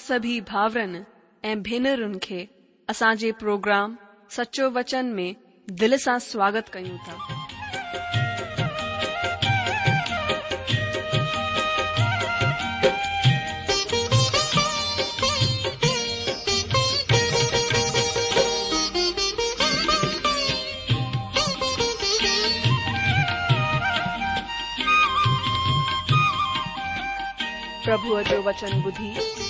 سبھی بھا بھی اروگرام سچو وچن میں دل سے سواگت کبھو جو وچن بدھی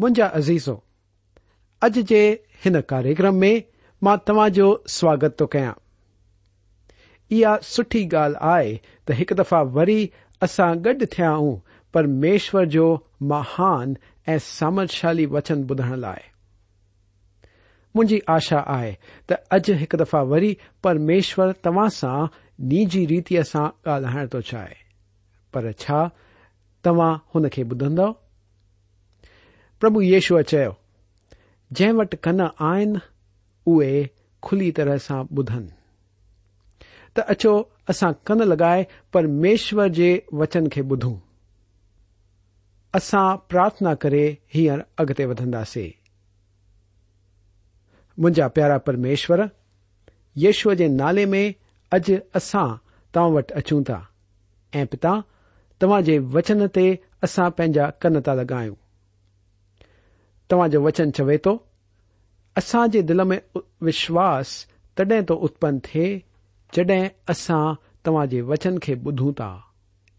منجا عزیزوں اج کے ان کاریہکرم میں تا جو سواگت تو کیا سٹھی گال آئے تو ایک دفع وی اسا گڈ تھیا ہوں پرمیشور جو مہان ای سامر شالی وچن بدھنے لائن آشا آئے تج ایک دفع وی پرمیشور توا سا نیجی ریتیا گال چاہے پر تما ہو بدھند پب یشو چی جٹ کن آئن اوے کھلی ترحا بچو اسا کن لگائے پر میشور جی وچن کے بدوں پرارتھنا کرگتے ما پیارا پرمیشور یشو کے نالے میں اج اصا تا وٹ اچھا تا ای پتا تمہی وچن تی ان تا لگائیں توهان جو وچن چوي ٿو اسان جي دل ۾ وشواس تڏهن ٿو اتپن ٿئي جڏهن اسان توهان جي وچن کي ٻڌون ٿا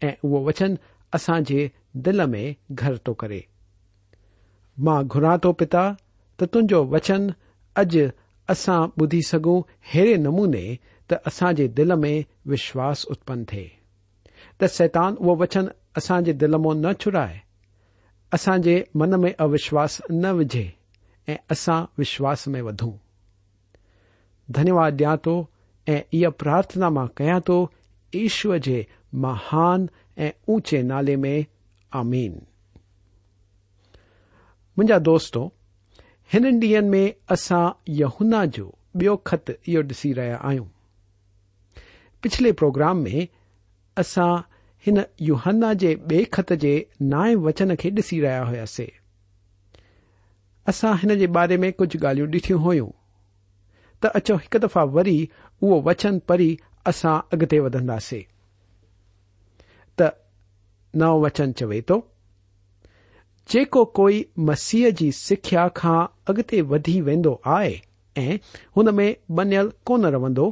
۽ اهو وچن اسان جي دل ۾ گهر ٿو ڪري. مان گهران ٿو پتا ته تنهنجو وچن اڄ اسان ٻڌي سگهون اهڙي نموني ته اسان جي دل ۾ وشواس اتپن ٿئي. ته سيتان اهو وچن اسان جي دل مان نه چرائي ان میں اوشواس ن وجے اسا وشواس میں ودوں دھنیہ واد دیا تو یہ پرارتھنا کیاں تو ایشو کے مہان ایچے نالے میں آمین دوستوں ڈی اہن جو خط یہ ڈسری رہا آئیں پچھلے پروگرام میں هن يهنا جي ٻئي خط جي نائي وچن کي ڏسي رهيا هئاسين. اسان هن جي باري ۾ ڪجهه ڳالهيون ڏٺيون هيون. ته اچو هڪ دفعا وري اهو وچن پڙهي اسان اڳتي وڌنداسين. ته نئون وچن چوي ٿو جيڪو ڪوئي مسيح جي سکيا کان اڳتي وڌي ويندو آهي ۽ هن ۾ بنيل ڪونه رهندو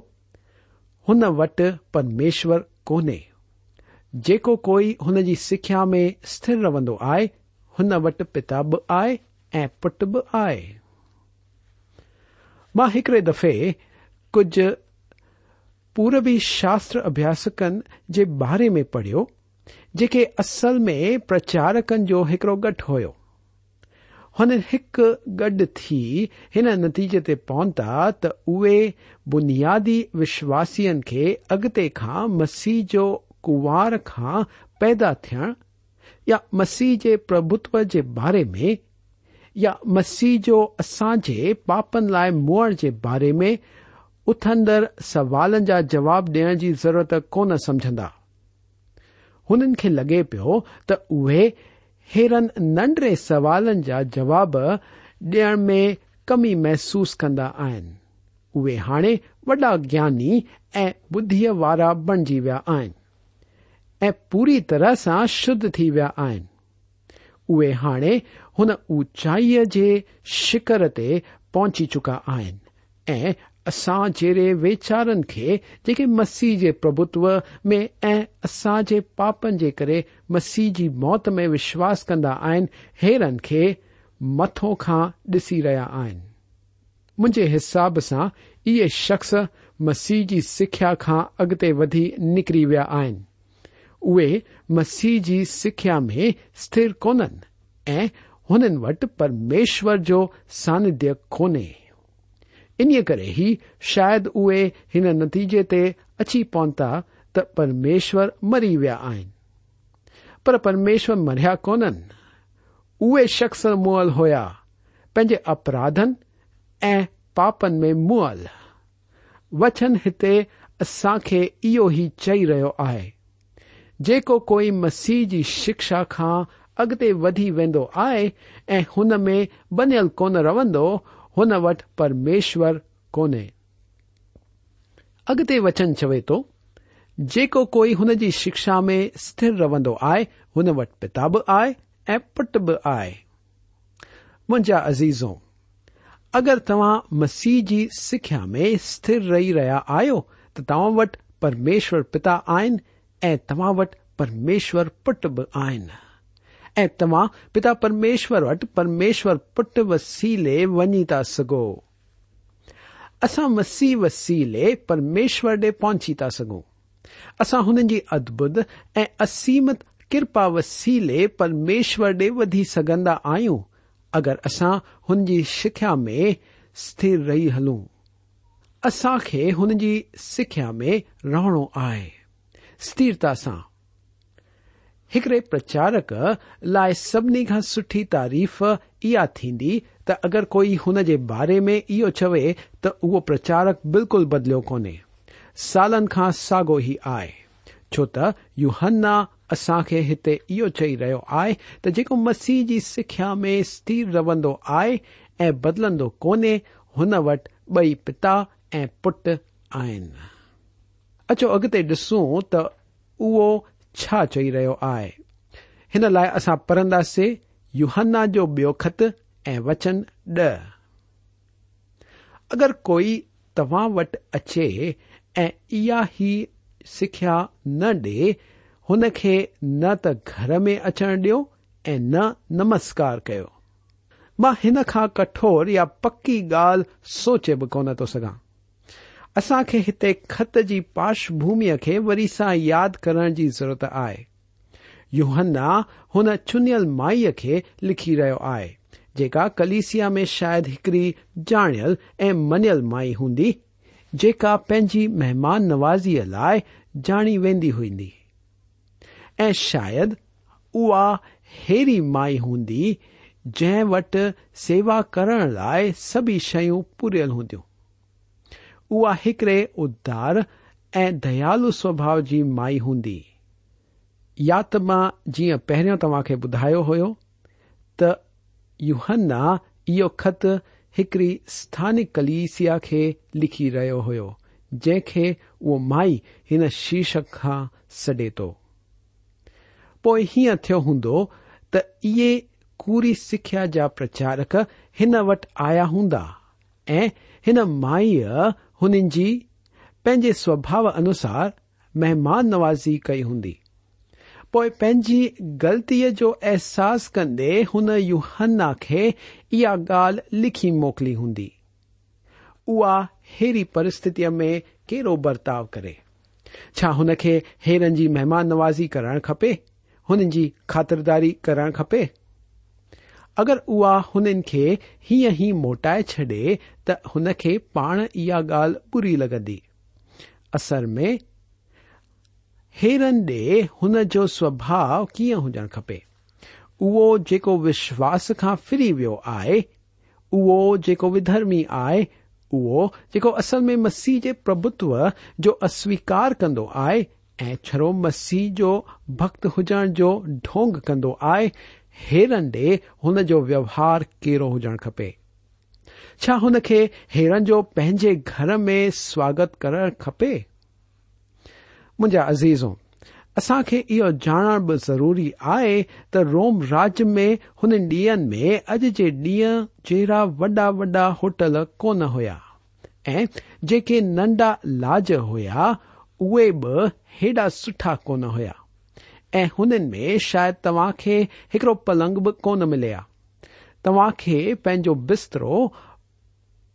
هن وٽ پرميشور ڪونهي جئی ان کی سکھیا میں ستھر رو آٹ پتہ بھی آئے پٹ بھی آئے ماں ایکڑے دفع کج پوربی شاستر ابیاسکن کے بارے میں پڑھا جے اصل میں پرچارکن جو ایکڑو گٹھ ہو گھ تھی ان نتیجے تہنتا توے بنیادی وشواسن کے اگتے خا مسیح ڪوار کان پيدا ٿيڻ يا مسيح جي پرڀتو جي باري ۾ يا مسيح جو اسان جي پاپن لاءِ مئڻ جي باري ۾ اٿندڙ سوالن جا جواب ڏيڻ جي ضرورت ڪونه سمجهندا. هنن کي لڳي پيو ته اهي هيرن ننڍڙي سوالن جا جواب ڏيڻ ۾ ڪمي محسوس ڪندا آهن. اهي هاڻي وڏا گياني ۽ ٻڌيءَ وارا بڻجي ويا آهن ۽ پوري طرح سان شڌ ٿي ويا آهن. اهي هاڻي هن اوچائيءَ جي شکر تي پهچي چڪا آهن ۽ اسان جهڙي ويچارن کي جيڪي مسيح جي پرڀتو ۾۽ اسان جي پاپن جي ڪري مسيح جي موت ۾ وشواس ڪندا آهن هيرن کي مٿو کان ڏسي رهيا آهن. منهنجي حساب سان اهي شخص مسيح جي سکيا کان اڳتي وڌي نڪري ويا آهن اے مسیح کی سکھیا میں ستر کون ہوٹ پرمیشور جو ساندھ کونیں ان شاید اے ان نتیجے تی پہنتا تو پرمیشور مری ویا پرمیشور مریا کون اے شخص مولل ہوا پین اپراھن ااپن میں مئل وچن ہت اصا انہوں چی رہے آئے۔ ج مسیح کی شخا كا اگتے بدی ووائے آئے ہو بنل كن رو پرمیشر كو وچن چوے تو جئی ہو شخا میں ستر روند آئے انٹ پتا بھی آئے پٹ بھی آئے عزیزو اگر تا مسیح کی سخیا میں ستر رہ رہا تو تا وٹ پرمیشور پتہ آ تا وٹ پرمیشور پٹ بھی تمام پتا پرمیشر وٹ پرمیشور پٹ وسیلے ونی تا سگ اسی وسیلے پرمیشور ڈے پہنچی تا سو اسا ہو جی ادبت اسیمت کرپا وسیلے پرمیشور ڈے ودی سند آئیں اگر اصا ہنجیا جی میں ستر رہ ہلوں۔ اس کی جی سکھیا میں رحنو آئے۔ استرتا سا ایکڑے پرچارک لائ سی سٹھی تعریف اہ تھی تگر کوئی ان بارے میں یہ چوے تو اوپ پرچارک بالکل بدل کون سالن کا ساگو ہی آئے چوت یو ہن اصا ہتو چئی رہے آئے تکو مسیح کی سکھیا میں سبر رہ بدل کونے انٹ بئی پتہ ای پٹ آن اچو اڳتي ڏسون ته اهو ڇا چئي رهيو آهي. هن لاءِ اسان پڙهنداسين يهنا جو ٻيو خط ۽ وچن ڏهه. اگر ڪوئي توهان وٽ اچي ۽ اها ئي سکيا نه ڏي هن کي نه ته گهر ۾ اچڻ ڏيو ۽ نه نمسڪار ڪيو. مان هن کان ڪٺور يا پڪي ڳالهه سوچي به ڪونه ٿو سگهان اصا ہت خط کی پارش بھمی کے وری سا یاد کرنے کی ضرورت آ یو ہنا ان چنل مائی کے لکھی رہے آئے جکا کلسیا میں شاید ایکڑی جانل ای منل مائی ہی جا پنجی مہمان نوازی لائے جانی وی ہی شاید او اری مائی ہی جن وٹ سیوا کرنے لائ سی شرل ہوں اها هڪڙي ادار ۽ ديال سوڀاو جي مائي هوندي. يا ته مان جيئن پهريون توهان کي ٻڌايو هو ته يهنا اهو خط هڪڙي سٿانڪ ڪليسيا کي لکي رهيو هو جنهن کي اهو مائي هن شيرشڪ کان سڏي ٿو. پوءِ هيئن ٿيو هوندو ته اهي ڪوري سکيا جا پرچارڪ هن وٽ آيا هوندا ۽ هن مائيءَ انے سوبھاؤ انوسار مہمان نوازی کئی ہندی پئی پی غلطی جو احساس کندے ان یوہنا یہاں گال لکھ موکلی ہندی اری پریست میں کہڑو برتاؤ کرے ہو مہمان نوازی کرنا خپے ان کی خاطرداری کرنا کپے اگر او انے ہوں ہی موٹائے چڈے تو ان کے پاڑ یہ گال بری لگی اصل میں، ہیرن ڈے انجو سوبھاؤ کھی ہوجن کپے اکو وشواس کا فری ویو آئے جکو ودرمی آئے اصل میں مسیح کے پبتتو جو اسویکار كند آئے چڑو مسیح جو بکت ہوجن كو ڈھونگ كو آئے هيرن ڏي هن جو ويوهار ڪهڙو هجڻ کپي. ڇا هن کي هيرن جو پنهنجي گهر ۾ سواگت ڪرڻ کپي؟ منهنجا ازيزو اسان کي اهو ڄاڻڻ به ضروري آهي ته روم راجيه ۾ هن ڏينهن ۾ اڄ جي ڏينهن جهڙا وڏا وڏا هوٽل ڪونه هئا. ۽ جيڪي ننڍا لاج هئا اهي به هيڏا سٺا ڪونه هئا ۽ هنن ۾ شايد توهان کي هڪڙو پلنگ به ڪونه ملي ها توهان کي پنهنجو بسترو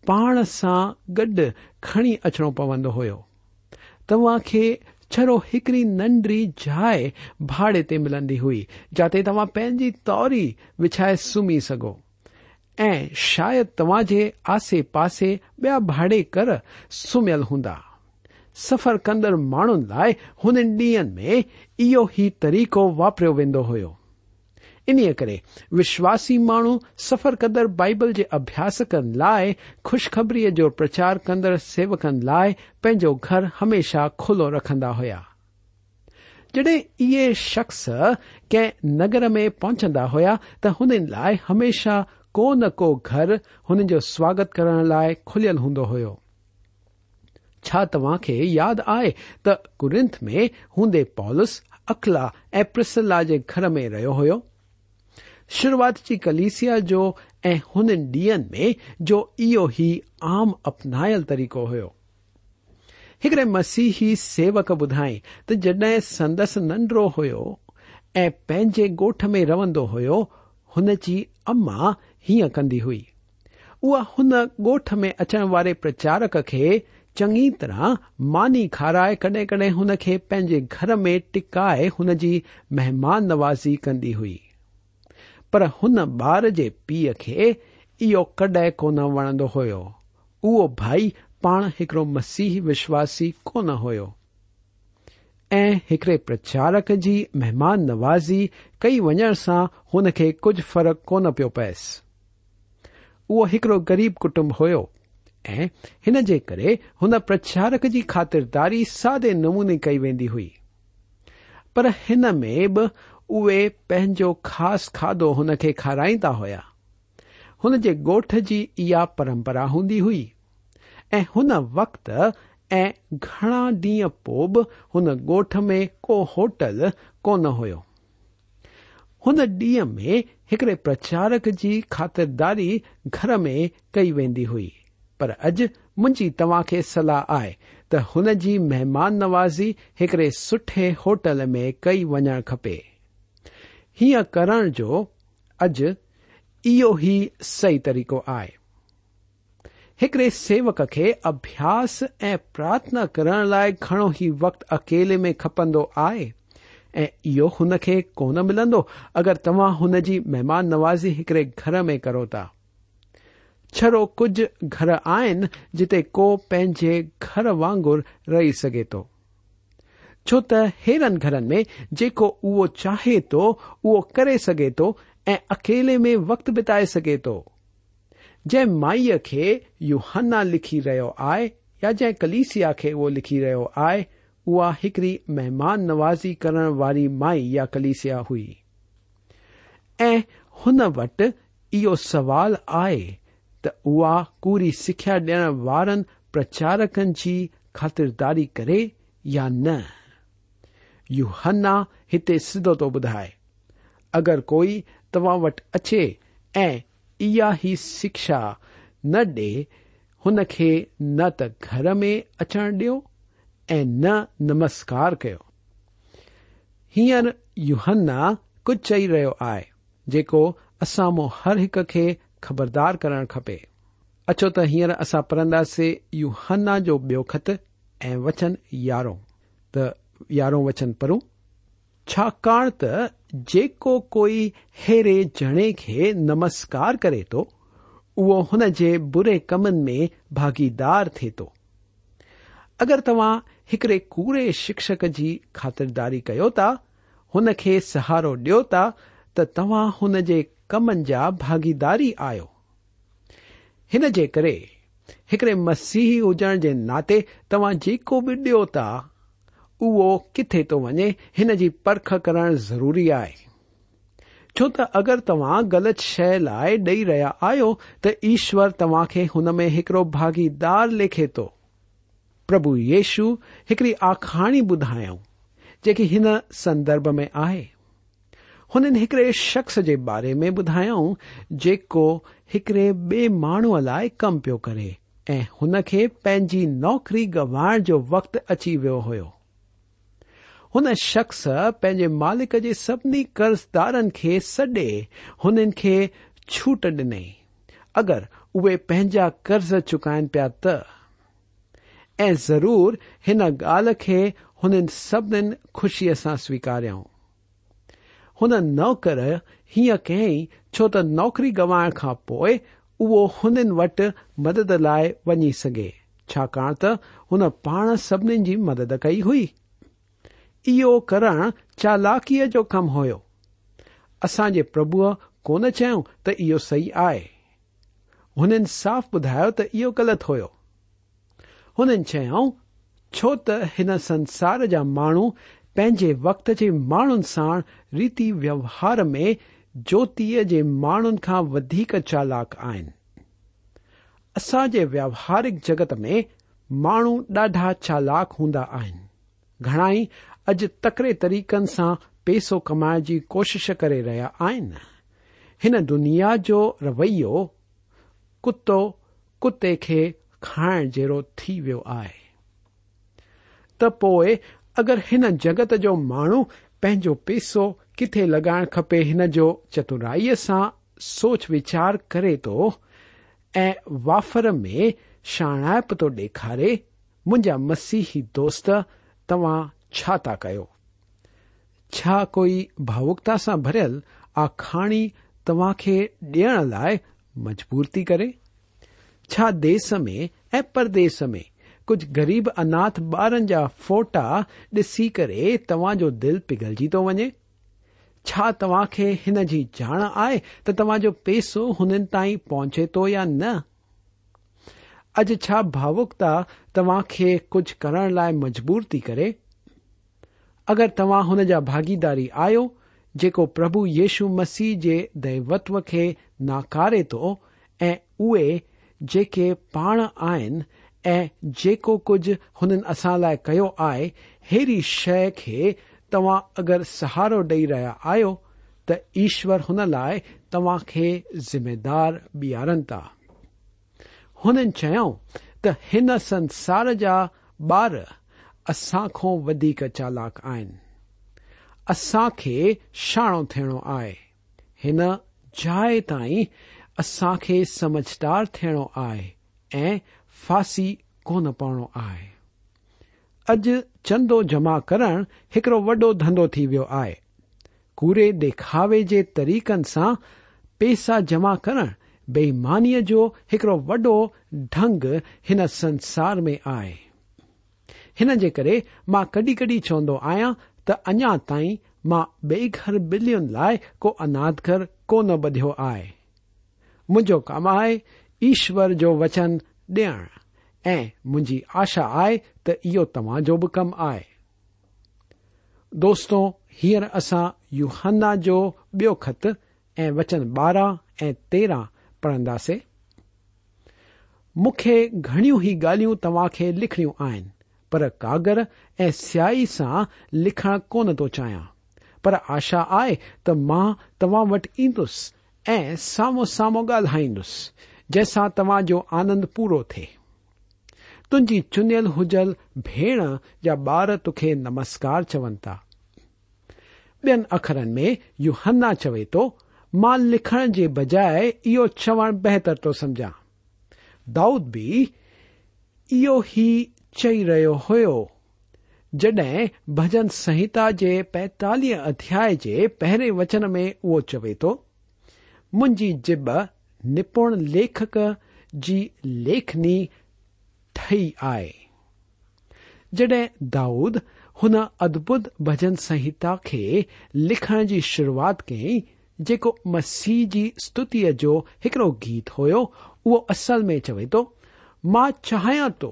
پاڻ سان گڏ کڻي اچڻو پوندو هيو. توهان کي ڇڙو هڪڙي ننڍڙي جاءِ ڀاڙي تي ملندي هئي جتي توهان پنهنجي توري وڇائي سمهي سگهو. ۽ شايد توهان جي آسي پاسي ٻيا ڀاڙي ڪر سمهيل هوندا سفر ڪندڙ ماڻهن لاءِ هنن ڏينهن ۾ اهو ئي طريقو واپريو ويندو هو انهيءَ ڪري وشواسي ماڻهو سفر ڪندڙ بائيبل جي اڀياسڪن لاءِ خشخبريءَ جو پرچار ڪندڙ سيوڪن لاءِ پنهنجو گهر هميشه کلو رکندا هئا. جڏهن اهي شخص ڪنهن نگر ۾ پهچندا هئا ته هنن لاءِ هميشه ڪو نه ڪو گهر هنن جو سواگت ڪرڻ لاءِ کليل هوندو هو ش توا کے یاد آئے تو کُرنتھ میں ہندی پولیس اخلاح ارسل کے گھر میں رو ہو شروعاتی کلیسیا جو ہن ڈیئن میں جو آم اپنائل طریق ہوسیحی سیوک بدھائی تو جڈ سندس ننڈرو ہوے گوٹھ میں رو اما ہوں کدی ہوئی او ان گوٹ میں اچھے والے پرچارک کے چڱي طرح ماني کارائي ڪڏهن ڪڏهن هن کي پنهنجي گهر ۾ ٽڪائي هن جي مهمان نوازي ڪندي هئي. پر هن ٻار جي پيءُ کي اهو ڪڏهن ڪونه وڻندو هيو. اهو ڀائي پاڻ هڪڙو مسيح وشواسي ڪونه هيو. ۽ هڪڙي پرچارڪ جي مهمان نوازي ڪئي وڃڻ سان هن کي ڪجهه فرق ڪونه پيو پئيس. اهو هڪڙو غريب ڪٽنب هيو ۽ هن جي ڪري هن پرچارڪ جي خاترداري سادي نموني ڪئي ويندي هئي. پر هن ۾ به اهي پنهنجو خاص کاڌو هن کي کارائيندا هئا. هن جي ڳوٺ جي اها پرمپرا هوندي هئي. ۽ هن وقت ۽ گهڻا ڏينهن پوءِ به هن ڳوٺ ۾ ڪو هوٽل ڪونه هيو. هن ڏينهن ۾ هڪڙي پرچارڪ جي خاترداري گهر ۾ ڪئي ويندي هئي پر اڄ منهنجي توهان کي صلاح آهي ته هن جي مهمان نوازي هڪڙي سٺي هوٽل ۾ ڪئي وڃڻ کپي. هيئن ڪرڻ جو اڄ اهو ئي صحيح طريقو آهي. هڪڙي سيوڪ کي اڀياس ۽ پرارٿنا ڪرڻ لاءِ گهڻو ئي وقت اڪيلي ۾ کپندو آهي ۽ اهو هن کي ڪونه ملندو. اگر توهان هن جي مهمان نوازي هڪڙي گهر ۾ ڪرو ٿا چڑ کچھ گھر آئن جتے کو پینے گھر وگر رہی سے تو ہیرن گھر میں جائے تو وہ کرے سگے تو اکیلے میں وقت بتائے سے تو جی مائی کے یوہانا لکھی رہے آئے یا جن کلسیا کے وہ لکھی رہے آئے ایکڑی مہمان نوازی کرنے والی مائی یا کلسیا ہوئی ہوٹ یہ سوال آئے ری سیا والن پرچارکن کی خاطرداری کرے یا نہ یو ہنا ہت سیدو تو بدھائے اگر کوئی تٹ اچے ہی سکشیا نے ان گھر میں اچھ ڈی نمسکار کرو کچھ چی رہے آئے اسامہ ہر ایک کے خبردار ڪرڻ کپي. اچو ته هينئر اسان پڙهنداسين يهنا جو ٻيو خط ۽ وچن يارو ته يارو وچن پڙهون. ڇاڪاڻ ته جيڪو ڪوئي هيري ڄڻي کي نمسڪار ڪري ٿو اهو هن جي بري ڪمن ۾ ڀاگيدار ٿئي ٿو. اگر توهان هڪڙي ڪوڙي شڪشڪ جي خاترداري ڪيو ٿا هن کي سهارو ڏيو ٿا ته توهان هن جي ڪمن جا ڀاگيداري آهيو هن جي ڪري هڪڙي مسيهي هجڻ جي ناتي توهان جيڪو به ڏيو ٿا اهو ڪٿي ٿو وڃي هن جي پرک ڪرڻ ضروري آهي. ڇو ته اگر توهان غلط شيءِ لاءِ ڏيئي رهيا آهيو ته ايشور توهان کي هن ۾ هڪڙو ڀاگيدار ليکي ٿو. پرڀو ييشو هڪڙي آکاڻي ٻڌايئون جيڪي هن سندرڀ ۾ آهي هنن هڪڙي شخص جي باري ۾ ٻڌايئون جيڪو هڪڙي ٻئي ماڻهوءَ لاءِ ڪم پيو ڪري ۽ هن کي پنهنجي نوڪري گوائڻ جو وقت اچي ويو هيو. هن شخص پنهنجي مالڪ جي سڀني ڪرزدارن کي سڏي هنن کي ڇوٽ ڏنئي. اگر اهي پنهنجا قرض چڪائن پيا ته ۽ ضرور هن ڳالهه کي هنن سڀنين خوشيءَ سان سويڪاريئون هن نوڪر هيئن ڪيئين ڇو ته نوڪري گوائڻ کان پوءِ اهو هنن وٽ مدد لاءِ وڃي سگهي. ڇاڪاڻ ته هن پاڻ سڀنين جي مدد ڪئي هئي. اهو ڪرڻ چالاڪيءَ جو ڪم هيو. اسان جي پرڀوءَ ڪونه چيون ته اهو صحيح آهي. هنن صاف ٻڌايو ته اهو غلط هيو. هنن چيئون ڇو ته هن سنسار جا ماڻهو پنهنجي وقت جي ماڻهن ساڻ ريت ويوهار ۾ جيوتيءَ جي ماڻهن کان وڌيڪ چالاڪ آهن. اسان جي وياوهارڪ جگت ۾ ماڻهو ڏاڍا چالاڪ هوندا آهن. گهڻا ئي اڄ تڪڙي طريقن سان پئسو ڪمائڻ جي ڪوشش ڪري رهيا آهن. هن دنيا جو رويو ڪتو ڪتي کي کائڻ جهڙو ٿي ويو آهي. ته پوءِ اگر هن جگت جو ماڻهو پنهنجو پئسو ڪٿي لڳائڻ کپي هن جو چترائيءَ سان سوچ ويچار ڪري ٿو ۽ وافر ۾ شاڻائپ ٿو ڏيکاري منهنجا مسيهي دوست توهان ڇا ٿا ڪيو؟ ڇا ڪوئي ڀاوڪتا سان ڀريل آکاڻي توهان کي ڏيڻ لاءِ مجبور ٿي ڪري؟ ڇا ديس ۾۽ پرديس ۾ ڪجهه غريب اناٿ ٻارن جا فوٽا ڏسي ڪري توهان جو دل پگهلجي ٿو وڃي. ڇا توهان کي هن جي ڄاڻ آهي ته توهان جو پئسو هنن تائين پهچي ٿو يا نه؟ اڄ ڇا ڀاوڪتا توهان کي ڪجهه ڪرڻ لاءِ مجبور ٿي ڪري؟ اگر توهان هن جا ڀاگيداري آهيو جيڪو پرڀو ييشو مسيح جي ديوتو کي ناڪاري ٿو ۽ اهي جيڪي پاڻ آهن ۽ جيڪو ڪجهه هنن اسان لاءِ ڪيو آهي اهڙي شيءِ کي توهان اگر سهارو ڏيئي رهيا آهيو ته ايشور هن لاءِ توهان کي ذميدار بيهارن ٿا هنن چيو ته هن سنسار جا ٻار اسان کان وڌيڪ چالاڪ آهن. اسان کي شاڻو ٿيڻو آهي. هن جاءِ تائين اسان کي سمجهدار ٿيڻو آهي ۽ ڦاسي ڪونه پوڻو آهي. اڄ چندو جمع ڪرڻ هڪڙو وڏو ڌنڌو ٿي ويو آهي. ڪوڙي ڏيکاوي جي طريقن سان پئسا جمع ڪرڻ بيئيمانيءَ جو هڪڙو وڏو ڍنگ هن سنسار ۾ آهي. هن جي ڪري مان ڪڏهن ڪڏهن چوندو آهيان ته اڃا تائين مان ٻئي گهر ٻلين لاءِ ڪو اناٿ گهر ڪونه ٻڌيو آهي. منهنجو ڪم آهي ايشور جو وچن ڏيڻ ۽ منهنجي آشا آهي ته اهو توهان جو به ڪم آهي دوستو هينئر اسان يهنا جو ٻيو خط ۽ وچن ٻارهن ۽ تيرهن پڙهنداسين مون کي گهڻيون ئي ڳالهيون توهان کي لکڻيون آهن پر ڪاڳر ۽ سياهي سان لکڻ ڪونه ٿو چاهيان پر آشا آهي ته مان توهان وٽ ايندس ۽ سامهون سامهون ڳالهائيندس جیسا تا جو آنند پورا تھے۔ تُنل ہوجل بھی بار توکھے نمسکار چون تا۔ بیو ہنا چوے تو ماں لکھن کے بجا یہ چوڑ بہتر تو سمجھا۔ داؤد بھی یہی چی رہے ہو جڈ بجن سہیتا کے پینتالی ادیائے پہرے وچن میں او چوت می جب نپڻ ليکڪ جي ليکني ٺهي آهي. جڏهن دائود هن ادڀت ڀڄن سنهتا کي لکڻ جي شروعات ڪيئين جيڪو مسيح جي ستتيءَ جو هڪڙو گيت هيو اهو اصل ۾ چوي ٿو مان چاهيان ٿو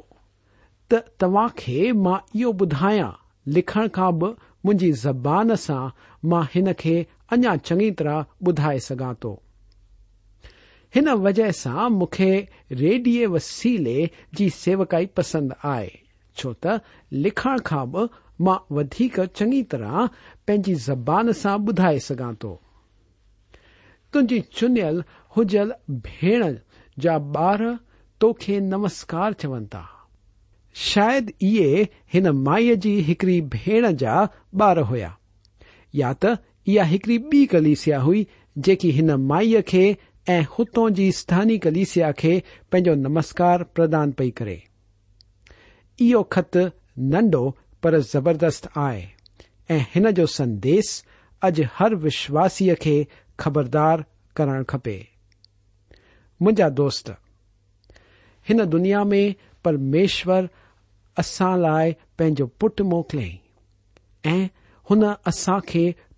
ته توهان کي مان اهو ٻڌايان لکڻ کان به منهنجي زبان سان مان هن کي اڃا چڱي طرح ٻڌائي سگهان ٿو ان وجہ سے مخ ریڈیے و سیلے کی سیوکائی پسند آئے چوت لکھن کا باقی چنگی طرح پینی زبان سے بدائے سا تو تج چل ہوجل بین جا بار تو نمسکار چون تا شاید یہ مائی کی ایکڑی بھیڑ جا بار ہوا یا تع ایکڑی بی گلیسیا ہوئی جی ان مائی کے ہوتوں کی ستانی کلیسیا کے پینو نمسکار پردان پی کریو خط ننڈو پر زبردست آئے جو سدیس اج ہر وشواسی کے خبردار کرن کپے مجھا دوست ان دنیا میں پرمیشور اصا لائ پو پٹ موکلئ ہوسا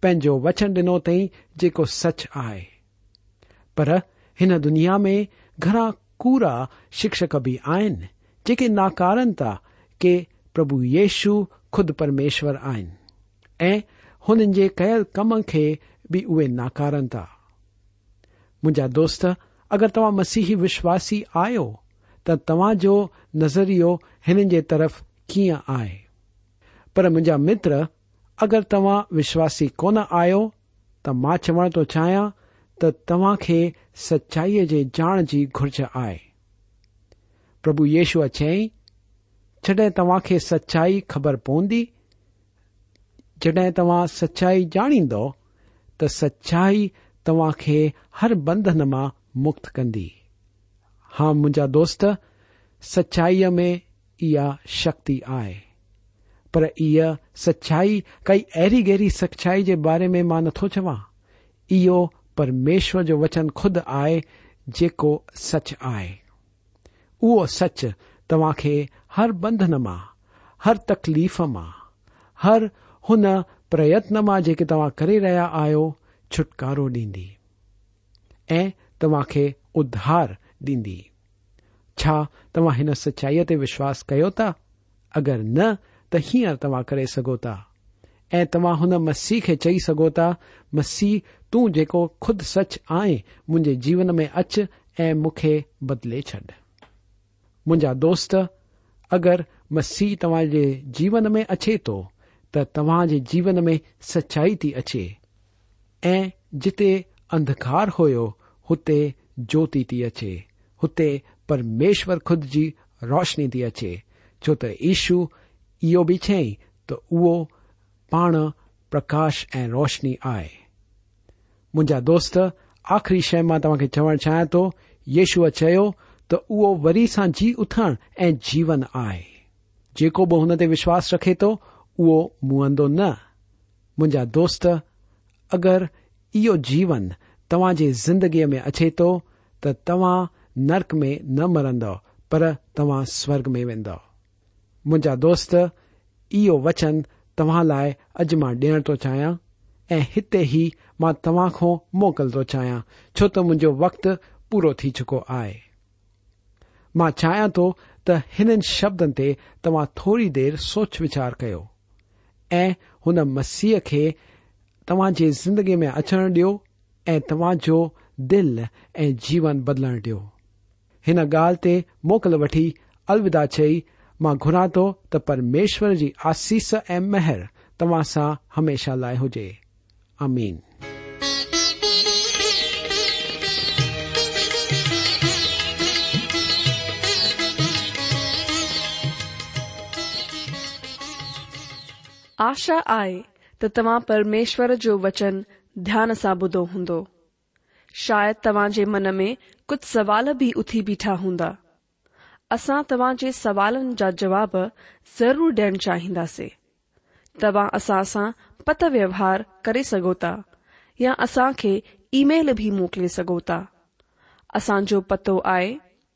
پنجو وچن ڈنو تئی جی سچ آئے پر دنیا میں گرا کور شک بھی جے نا کار تا كے پرب یشو خد پرمیشر آن كے كیل كم كے بھی اوے ناكارن تا ما در تا مسیحی وشواسی آ تو تا جو نظریو ان ترف كی پر منا متر اگر تشواسی كون آوا تو چاہیا توا کے سچائی کے جان کی گرج آئے پرب یشور چیاں تو کے سچائی خبر پی جڈ سچائی جانی سچائی تا کے ہر بندھن میں مکت کری ہاں مجھا دوست سچائی میں یہ شکتی آئے پر یہ سچائی کئی اہری گہری سچائی کے بارے میں نتو چوا پرمیشور وچن خد آئے جچ آئے۔ وہ سچ تا ہر بندھن ہر تکلیف میں ہر ہر پرن تے رہا آ چھٹکارو ڈی تدھار ڈیندی تمہیں ان سچائی تشواس کرو اگر ن تم کر سکو تسی کے چی سو تس تکو خد سچ آئیں منچے جیو میں اچ ا مخ بدلے چڈ منجا دوست اگر مسیح تاج جیون میں اچے تو تعوج جیون میں سچائی تی اچے ای جت ادھکار ہوتے جوتی تھی اچے ہوتے پرمیشور خد کی روشنی تی اچے چوت ایشو یہ چی تو او پان پرکاش ای روشنی آئے منزا دست آخری شے میں چوڑ چاہیے تو یشو چھ تو وری سا جی اتھن ایون آئے بہت وشواس رکھے تو او محد ن مجا دگر یہ جیو تا جندگی میں اچے تو تا نرک میں نہ مرندو پر توا سوگ میں وجا دور یہ وچن تا لائ ا تو چاہیے تاخو موقع تو چاہیے چو تو منو وقت پورا تھی چکو آئے چاہیا تو تین شبدن تا تھوڑی دیر سوچ وچار کرسیح کے تماجی زندگی میں اچن ڈی تاجو دل این بدل ڈی گال تی موقل وٹی الوداع چی ماں گرا تو ت پرمیشور کی آسیس ای مہر تماسا ہمیشہ لائے ہوجائے آشا تریشور جو وچن دیا سے بدو ہوں شاید تم کے من میں کچھ سوال بھی اتی بیٹا ہوں توالن جا جب ضرور دین چاہیے تب اساساں پت ووہار کرے سوتا اصا كے ای مل بھی موكلے سگتا اصا پتہ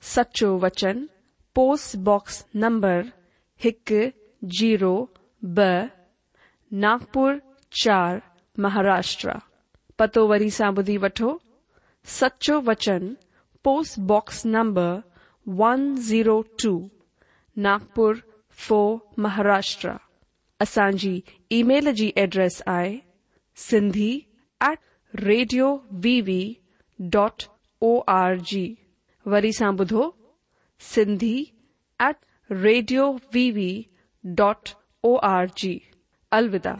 سچو وچن پسٹب نمبر ایک جیرو ب ناگپر چار، مہاراشٹرا۔ پتہ وی سا بدھ وٹو سچو وچن پسٹب number one zero two Nagpur four, Maharashtra. L کی جی ایڈریس آ سی at radio V V dot O R G. وری سا بدھو سندی at radio V V dot O R G. الا